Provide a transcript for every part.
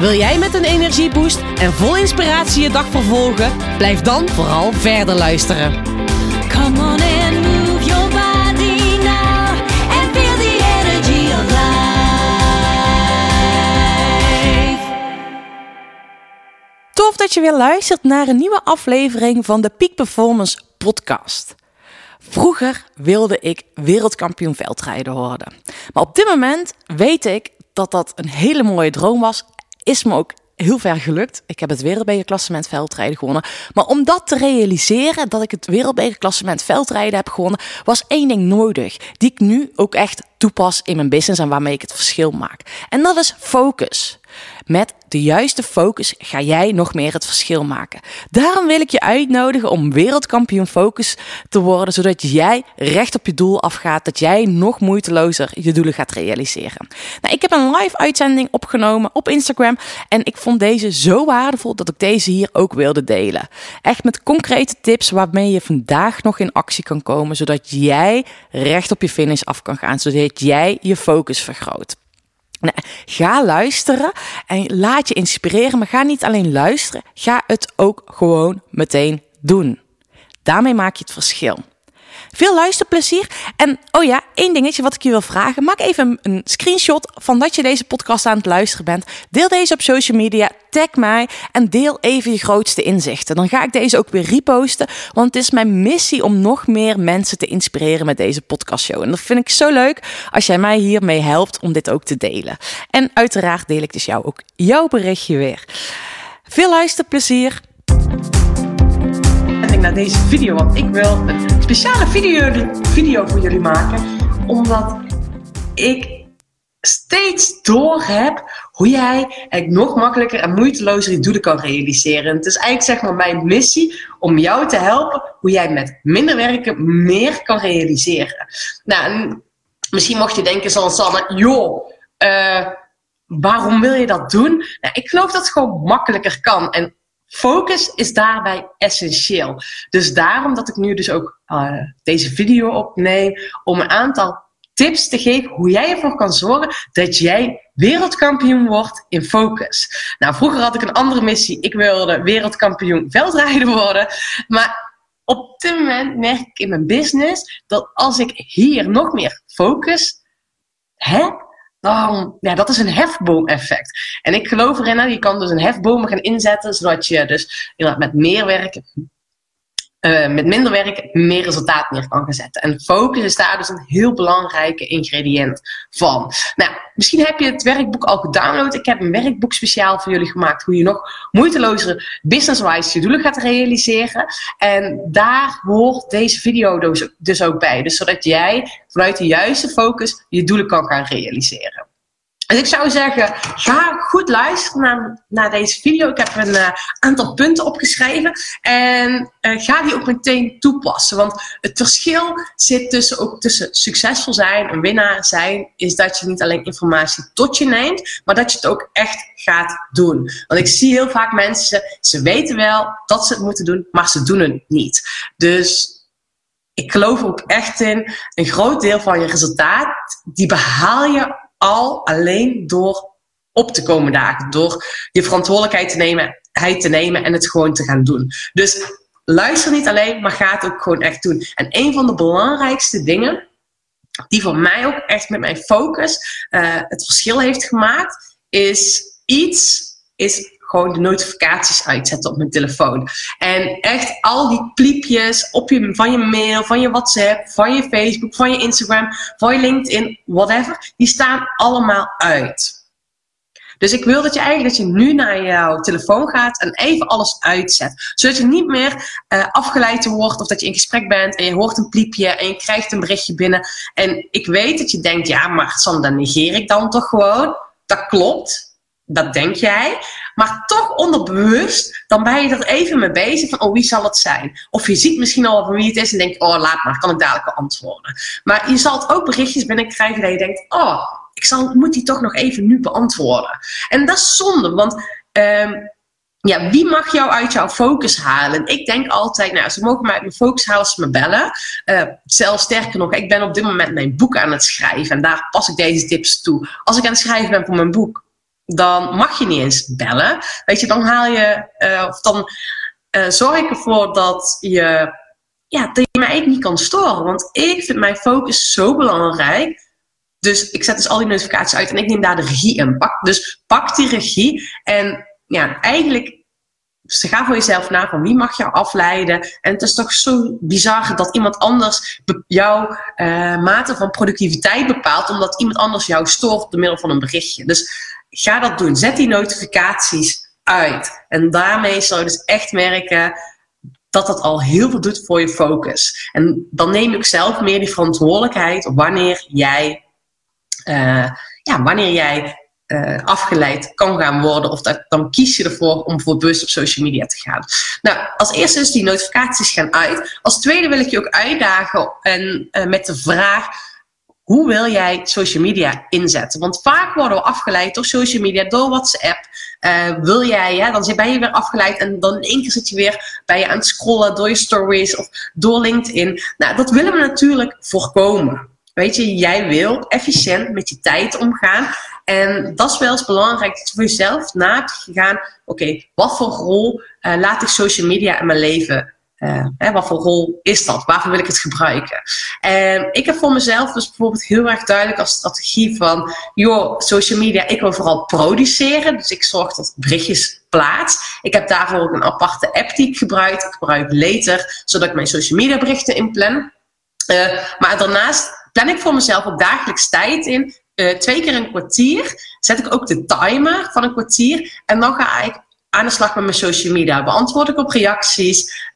Wil jij met een energieboost en vol inspiratie je dag vervolgen? Blijf dan vooral verder luisteren. Come on and move your body now and feel the energy of life. Tof dat je weer luistert naar een nieuwe aflevering van de Peak Performance Podcast. Vroeger wilde ik wereldkampioen veldrijden worden. Maar op dit moment weet ik dat dat een hele mooie droom was. Is me ook heel ver gelukt. Ik heb het wereldbekerklassement veldrijden gewonnen. Maar om dat te realiseren, dat ik het wereldbekerklassement veldrijden heb gewonnen, was één ding nodig. Die ik nu ook echt toepas in mijn business en waarmee ik het verschil maak. En dat is focus. Met de juiste focus ga jij nog meer het verschil maken. Daarom wil ik je uitnodigen om wereldkampioen focus te worden, zodat jij recht op je doel afgaat, dat jij nog moeitelozer je doelen gaat realiseren. Nou, ik heb een live uitzending opgenomen op Instagram en ik vond deze zo waardevol dat ik deze hier ook wilde delen. Echt met concrete tips waarmee je vandaag nog in actie kan komen, zodat jij recht op je finish af kan gaan, zodat jij je focus vergroot. Ga luisteren en laat je inspireren, maar ga niet alleen luisteren, ga het ook gewoon meteen doen. Daarmee maak je het verschil. Veel luisterplezier. En oh ja, één dingetje wat ik je wil vragen. Maak even een screenshot van dat je deze podcast aan het luisteren bent. Deel deze op social media. Tag mij en deel even je grootste inzichten. Dan ga ik deze ook weer reposten. Want het is mijn missie om nog meer mensen te inspireren met deze podcastshow. En dat vind ik zo leuk als jij mij hiermee helpt om dit ook te delen. En uiteraard deel ik dus jou ook jouw berichtje weer. Veel luisterplezier naar deze video. Want ik wil een speciale video, video voor jullie maken. Omdat ik steeds door heb hoe jij eigenlijk nog makkelijker en moeitelozer je doelen kan realiseren. Het is eigenlijk zeg maar mijn missie om jou te helpen hoe jij met minder werken meer kan realiseren. Nou, misschien mocht je denken zoals Sanne, joh, uh, waarom wil je dat doen? Nou, ik geloof dat het gewoon makkelijker kan. En Focus is daarbij essentieel. Dus daarom dat ik nu dus ook uh, deze video opneem om een aantal tips te geven hoe jij ervoor kan zorgen dat jij wereldkampioen wordt in focus. Nou, vroeger had ik een andere missie. Ik wilde wereldkampioen veldrijden worden. Maar op dit moment merk ik in mijn business dat als ik hier nog meer focus heb, ja, dat is een hefboom-effect. En ik geloof erin, je kan dus een hefboom gaan inzetten, zodat je dus met meer werk, uh, met minder werk, meer resultaat neer kan gaan zetten. En focus is daar dus een heel belangrijke ingrediënt van. Nou, misschien heb je het werkboek al gedownload. Ik heb een werkboek speciaal voor jullie gemaakt, hoe je nog moeitelozer business-wise je doelen gaat realiseren. En daar hoort deze video dus, dus ook bij. Dus zodat jij vanuit de juiste focus je doelen kan gaan realiseren. Dus ik zou zeggen, ga goed luisteren naar, naar deze video. Ik heb een uh, aantal punten opgeschreven. En uh, ga die ook meteen toepassen. Want het verschil zit tussen, ook tussen succesvol zijn en winnaar zijn. Is dat je niet alleen informatie tot je neemt. Maar dat je het ook echt gaat doen. Want ik zie heel vaak mensen, ze weten wel dat ze het moeten doen. Maar ze doen het niet. Dus ik geloof ook echt in een groot deel van je resultaat. Die behaal je al alleen door op te komen dagen. Door je verantwoordelijkheid te nemen, te nemen en het gewoon te gaan doen. Dus luister niet alleen, maar ga het ook gewoon echt doen. En een van de belangrijkste dingen, die voor mij ook echt met mijn focus uh, het verschil heeft gemaakt, is iets, is gewoon de notificaties uitzetten op mijn telefoon. En echt al die pliepjes op je, van je mail, van je WhatsApp, van je Facebook, van je Instagram, van je LinkedIn, whatever, die staan allemaal uit. Dus ik wil dat je eigenlijk dat je nu naar jouw telefoon gaat en even alles uitzet. Zodat je niet meer uh, afgeleid wordt of dat je in gesprek bent en je hoort een pliepje en je krijgt een berichtje binnen. En ik weet dat je denkt, ja, maar Sam, dan negeer ik dan toch gewoon. Dat klopt. Dat denk jij. Maar toch onderbewust, dan ben je er even mee bezig van, oh, wie zal het zijn? Of je ziet misschien al van wie het is en denkt, oh, laat maar, kan ik dadelijk wel antwoorden. Maar je zal het ook berichtjes binnenkrijgen dat je denkt, oh, ik zal, moet die toch nog even nu beantwoorden. En dat is zonde, want ehm, ja, wie mag jou uit jouw focus halen? Ik denk altijd, nou, ze mogen mij uit mijn focus halen als ze me bellen. Uh, zelfs sterker nog, ik ben op dit moment mijn boek aan het schrijven en daar pas ik deze tips toe. Als ik aan het schrijven ben voor mijn boek, dan mag je niet eens bellen. Weet je, dan haal je, uh, of dan uh, zorg ik ervoor dat je, ja, dat je mij niet kan storen. Want ik vind mijn focus zo belangrijk. Dus ik zet dus al die notificaties uit en ik neem daar de regie in. Pak, dus pak die regie en ja, eigenlijk ga voor jezelf na van wie mag jou afleiden. En het is toch zo bizar dat iemand anders jouw uh, mate van productiviteit bepaalt, omdat iemand anders jou stoort door middel van een berichtje. Dus ga dat doen. Zet die notificaties uit. En daarmee zal je dus echt merken dat dat al heel veel doet voor je focus. En dan neem ik zelf meer die verantwoordelijkheid wanneer jij, uh, ja, wanneer jij uh, afgeleid kan gaan worden. Of dat, dan kies je ervoor om voor bewust op social media te gaan. Nou, als eerste is die notificaties gaan uit. Als tweede wil ik je ook uitdagen en, uh, met de vraag hoe wil jij social media inzetten? Want vaak worden we afgeleid door social media, door WhatsApp. Uh, wil jij, ja, dan ben je weer afgeleid en dan in één keer zit je weer bij je aan het scrollen door je stories of door LinkedIn. Nou, dat willen we natuurlijk voorkomen. Weet je, jij wil efficiënt met je tijd omgaan. En dat is wel eens belangrijk dat je voor jezelf na hebt gegaan. Oké, wat voor rol uh, laat ik social media in mijn leven uh, wat voor rol is dat? Waarvoor wil ik het gebruiken? En ik heb voor mezelf dus bijvoorbeeld heel erg duidelijk als strategie van, joh, social media, ik wil vooral produceren. Dus ik zorg dat berichtjes plaats. Ik heb daarvoor ook een aparte app die ik gebruik. Ik gebruik Later, zodat ik mijn social media berichten inplan. Uh, maar daarnaast plan ik voor mezelf op dagelijks tijd in. Uh, twee keer een kwartier zet ik ook de timer van een kwartier. En dan ga ik aan de slag met mijn social media. Beantwoord ik op reacties,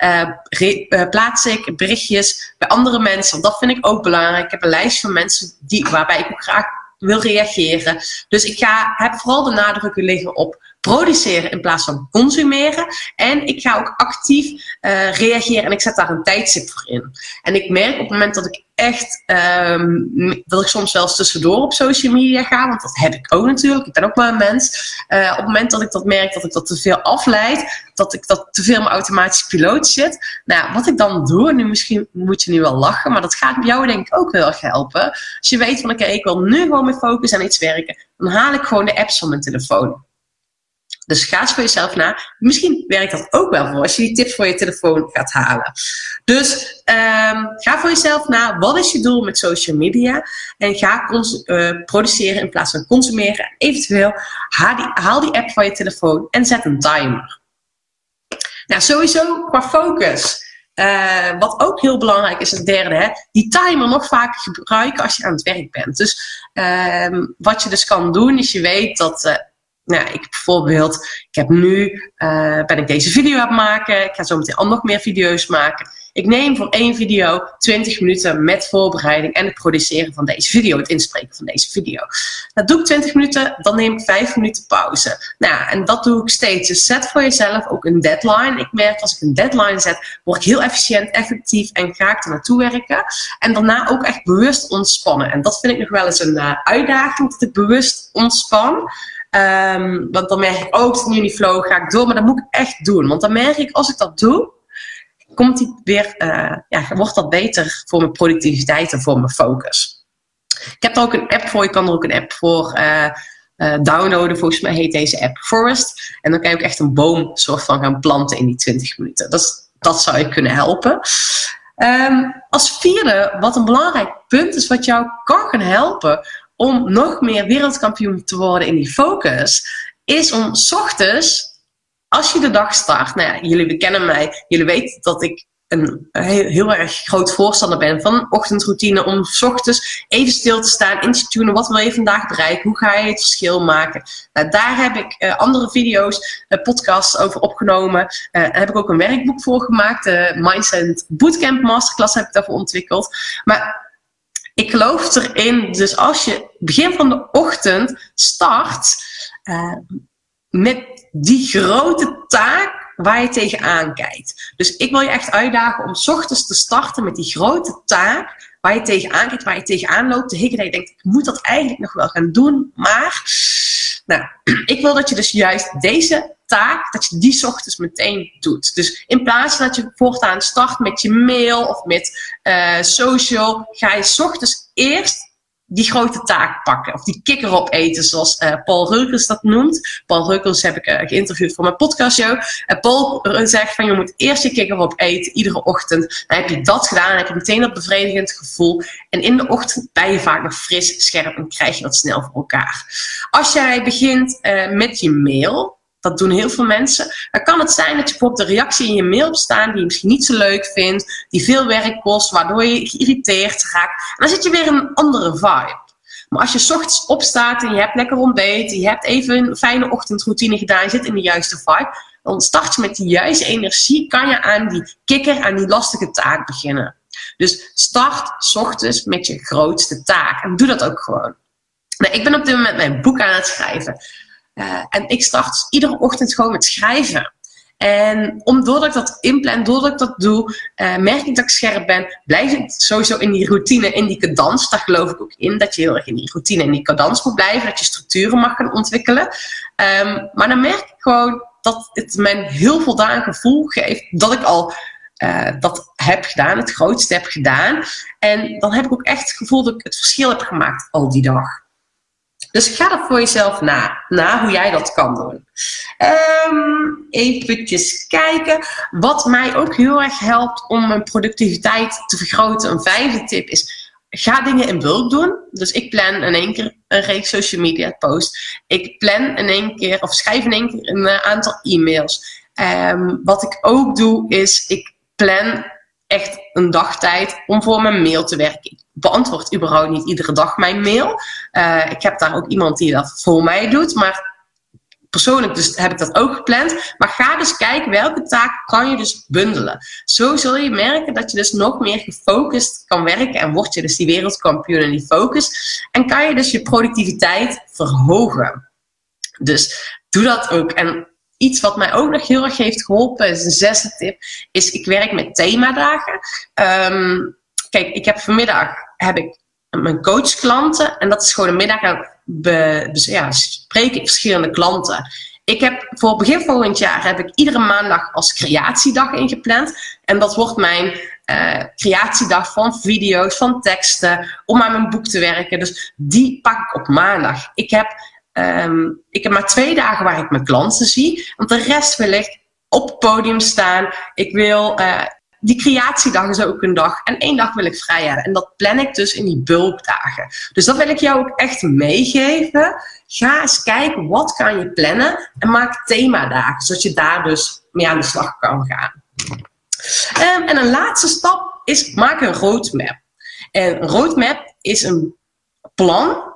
re, uh, plaats ik berichtjes bij andere mensen. Dat vind ik ook belangrijk. Ik heb een lijst van mensen die, waarbij ik ook graag wil reageren. Dus ik ga, heb vooral de nadruk liggen op produceren in plaats van consumeren. En ik ga ook actief uh, reageren en ik zet daar een tijdstip voor in. En ik merk op het moment dat ik echt, um, dat ik soms wel tussendoor op social media ga, want dat heb ik ook natuurlijk. Ik ben ook maar een mens. Uh, op het moment dat ik dat merk dat ik dat te veel afleid, dat ik dat te veel mijn automatische piloot zit. Nou, wat ik dan doe, nu misschien moet je nu wel lachen, maar dat gaat jou denk ik ook heel erg helpen. Als je weet van oké, ik wil nu gewoon mijn focus aan iets werken, dan haal ik gewoon de apps van mijn telefoon. Dus ga eens voor jezelf na. Misschien werkt dat ook wel voor als je die tips voor je telefoon gaat halen. Dus um, ga voor jezelf na. Wat is je doel met social media? En ga uh, produceren in plaats van consumeren. Eventueel haal die, haal die app van je telefoon en zet een timer. Nou, sowieso qua focus. Uh, wat ook heel belangrijk is, het derde, hè, die timer nog vaker gebruiken als je aan het werk bent. Dus um, wat je dus kan doen, is je weet dat. Nou, ik bijvoorbeeld, ik heb nu, uh, ben ik deze video aan het maken. Ik ga zo meteen al nog meer video's maken. Ik neem voor één video 20 minuten met voorbereiding en het produceren van deze video, het inspreken van deze video. Dat doe ik 20 minuten, dan neem ik 5 minuten pauze. Nou, en dat doe ik steeds. Dus zet voor jezelf ook een deadline. Ik merk als ik een deadline zet, word ik heel efficiënt, effectief en ga ik er naartoe werken. En daarna ook echt bewust ontspannen. En dat vind ik nog wel eens een uh, uitdaging, dat ik bewust ontspan. Um, want dan merk ik ook, oh, nu die flow, ga ik door. Maar dat moet ik echt doen. Want dan merk ik, als ik dat doe, komt die weer, uh, ja, wordt dat beter voor mijn productiviteit en voor mijn focus. Ik heb er ook een app voor. Je kan er ook een app voor uh, uh, downloaden. Volgens mij heet deze app Forest. En dan kan je ook echt een boom soort van gaan planten in die 20 minuten. Dat, dat zou je kunnen helpen. Um, als vierde, wat een belangrijk punt is, wat jou kan gaan helpen om nog meer wereldkampioen te worden in die focus, is om ochtends, als je de dag start, nou ja, jullie kennen mij, jullie weten dat ik een heel, heel, erg groot voorstander ben van ochtendroutine om s ochtends even stil te staan, in te tunen, wat wil je vandaag bereiken, hoe ga je het verschil maken. Nou, daar heb ik uh, andere video's, uh, podcasts over opgenomen. Uh, daar heb ik ook een werkboek voor gemaakt, de Mindset Bootcamp Masterclass heb ik daarvoor ontwikkeld. Maar ik geloof erin, dus als je begin van de ochtend start, uh, met die grote taak waar je tegenaan kijkt. Dus ik wil je echt uitdagen om 's ochtends te starten met die grote taak waar je tegenaan kijkt, waar je tegenaan loopt, te hikken dat je denkt, ik moet dat eigenlijk nog wel gaan doen, maar nou, ik wil dat je dus juist deze taak, dat je die ochtends meteen doet. Dus in plaats van dat je voortaan start met je mail of met eh, social, ga je ochtends eerst die grote taak pakken. Of die kikker opeten, zoals eh, Paul Reukels dat noemt. Paul Reukels heb ik uh, geïnterviewd voor mijn podcastshow. En Paul zegt van je moet eerst je kikker opeten, iedere ochtend. Dan heb je dat gedaan, dan heb je meteen dat bevredigend gevoel. En in de ochtend ben je vaak nog fris, scherp en krijg je dat snel voor elkaar. Als jij begint uh, met je mail, dat doen heel veel mensen. Dan kan het zijn dat je bijvoorbeeld de reactie in je mail hebt staan die je misschien niet zo leuk vindt, die veel werk kost, waardoor je geïrriteerd raakt. En dan zit je weer in een andere vibe. Maar als je s ochtends opstaat en je hebt lekker ontbeten, je hebt even een fijne ochtendroutine gedaan, je zit in de juiste vibe, dan start je met die juiste energie, kan je aan die kikker, aan die lastige taak beginnen. Dus start s ochtends met je grootste taak en doe dat ook gewoon. Nou, ik ben op dit moment mijn boek aan het schrijven. Uh, en ik start iedere ochtend gewoon met schrijven. En doordat ik dat inplan, doordat ik dat doe, uh, merk ik dat ik scherp ben. Blijf ik sowieso in die routine, in die cadans. Daar geloof ik ook in, dat je heel erg in die routine, in die cadans moet blijven. Dat je structuren mag gaan ontwikkelen. Um, maar dan merk ik gewoon dat het mij een heel voldaan gevoel geeft dat ik al uh, dat heb gedaan, het grootste heb gedaan. En dan heb ik ook echt het gevoel dat ik het verschil heb gemaakt al die dag. Dus ga dat voor jezelf na, na hoe jij dat kan doen. Um, eventjes kijken. Wat mij ook heel erg helpt om mijn productiviteit te vergroten. Een vijfde tip is, ga dingen in bulk doen. Dus ik plan in één keer een reeks social media posts. Ik plan in één keer, of schrijf in één keer een eh, aantal e-mails. Um, wat ik ook doe, is ik plan echt een dagtijd om voor mijn mail te werken. Beantwoord überhaupt niet iedere dag mijn mail. Uh, ik heb daar ook iemand die dat voor mij doet, maar persoonlijk dus heb ik dat ook gepland. Maar ga dus kijken welke taak kan je dus bundelen. Zo zul je merken dat je dus nog meer gefocust kan werken en word je dus die wereldkampioen in die focus. En kan je dus je productiviteit verhogen. Dus doe dat ook. En iets wat mij ook nog heel erg heeft geholpen, is een zesde tip, is ik werk met themadagen. Um, kijk, ik heb vanmiddag heb ik mijn coachklanten en dat is gewoon een middag aan be, ik verschillende klanten. Ik heb voor begin volgend jaar heb ik iedere maandag als creatiedag ingepland. En dat wordt mijn uh, creatiedag van video's, van teksten, om aan mijn boek te werken. Dus die pak ik op maandag. Ik heb Um, ik heb maar twee dagen waar ik mijn klanten zie. Want de rest wil ik op het podium staan. Ik wil, uh, die creatiedag is ook een dag. En één dag wil ik vrij hebben. En dat plan ik dus in die bulkdagen. Dus dat wil ik jou ook echt meegeven. Ga eens kijken, wat kan je plannen? En maak themadagen, zodat je daar dus mee aan de slag kan gaan. Um, en een laatste stap is, maak een roadmap. En een roadmap is een plan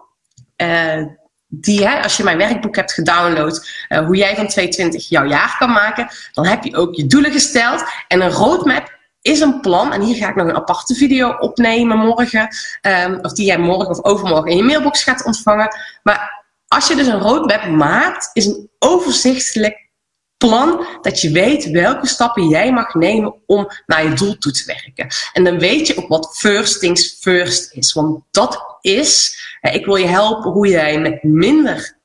uh, die, hè, als je mijn werkboek hebt gedownload, uh, hoe jij van 2020 jouw jaar kan maken, dan heb je ook je doelen gesteld. En een roadmap is een plan, en hier ga ik nog een aparte video opnemen morgen, um, of die jij morgen of overmorgen in je mailbox gaat ontvangen. Maar als je dus een roadmap maakt, is een overzichtelijk plan dat je weet welke stappen jij mag nemen om naar je doel toe te werken. En dan weet je ook wat first things first is. Want dat is, ik wil je helpen hoe jij met minder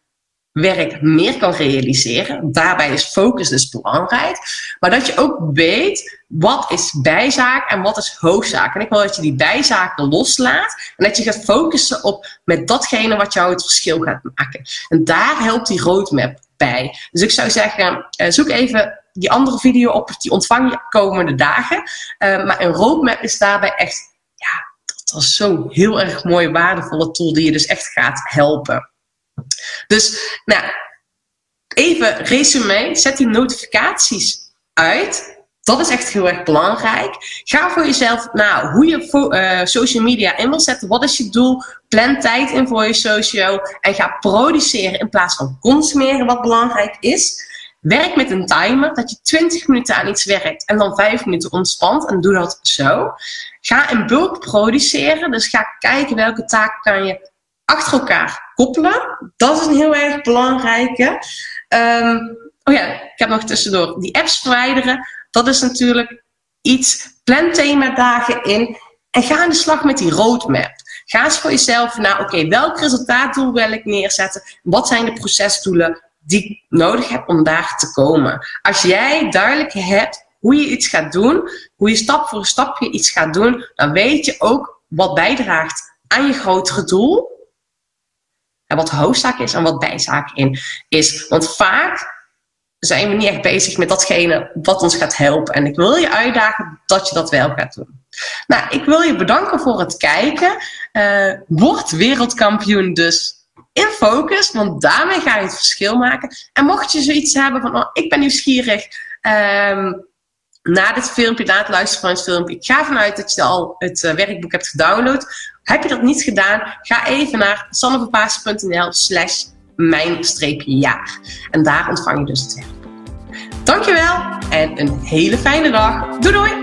werk meer kan realiseren. Daarbij is focus dus belangrijk. Maar dat je ook weet wat is bijzaak en wat is hoofdzaak. En ik wil dat je die bijzaken loslaat en dat je gaat focussen op met datgene wat jou het verschil gaat maken. En daar helpt die roadmap bij. Dus ik zou zeggen, uh, zoek even die andere video op, die ontvang je komende dagen. Uh, maar een roadmap is daarbij echt, ja, dat is zo'n heel erg mooie, waardevolle tool die je dus echt gaat helpen. Dus, nou, even resume, zet die notificaties uit. Dat is echt heel erg belangrijk. Ga voor jezelf nou hoe je uh, social media in wil zetten. Wat is je doel? Plan tijd in voor je social. En ga produceren in plaats van consumeren, wat belangrijk is. Werk met een timer, dat je 20 minuten aan iets werkt en dan 5 minuten ontspant. En doe dat zo. Ga in bulk produceren. Dus ga kijken welke taken kan je achter elkaar koppelen. Dat is een heel erg belangrijke. Ehm, oh ja, ik heb nog tussendoor die apps verwijderen. Dat is natuurlijk iets. Plan themadagen in en ga aan de slag met die roadmap. Ga eens voor jezelf naar, oké, welk resultaatdoel wil ik neerzetten? Wat zijn de procesdoelen die ik nodig heb om daar te komen? Als jij duidelijk hebt hoe je iets gaat doen, hoe je stap voor stapje iets gaat doen, dan weet je ook wat bijdraagt aan je grotere doel. Wat hoofdzaak is en wat bijzaak in is. Want vaak zijn we niet echt bezig met datgene wat ons gaat helpen. En ik wil je uitdagen dat je dat wel gaat doen. Nou, ik wil je bedanken voor het kijken. Uh, word wereldkampioen dus in focus, want daarmee ga je het verschil maken. En mocht je zoiets hebben van, oh, ik ben nieuwsgierig um, na dit filmpje, na het luisteren van het filmpje, ik ga vanuit dat je al het uh, werkboek hebt gedownload. Heb je dat niet gedaan, ga even naar sanneverpaas.nl slash mijn-jaar. En daar ontvang je dus het werkboek. Dankjewel en een hele fijne dag. Doei doei!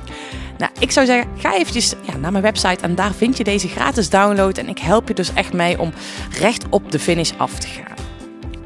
Nou, ik zou zeggen, ga eventjes ja, naar mijn website en daar vind je deze gratis download. En ik help je dus echt mee om recht op de finish af te gaan.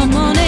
Come on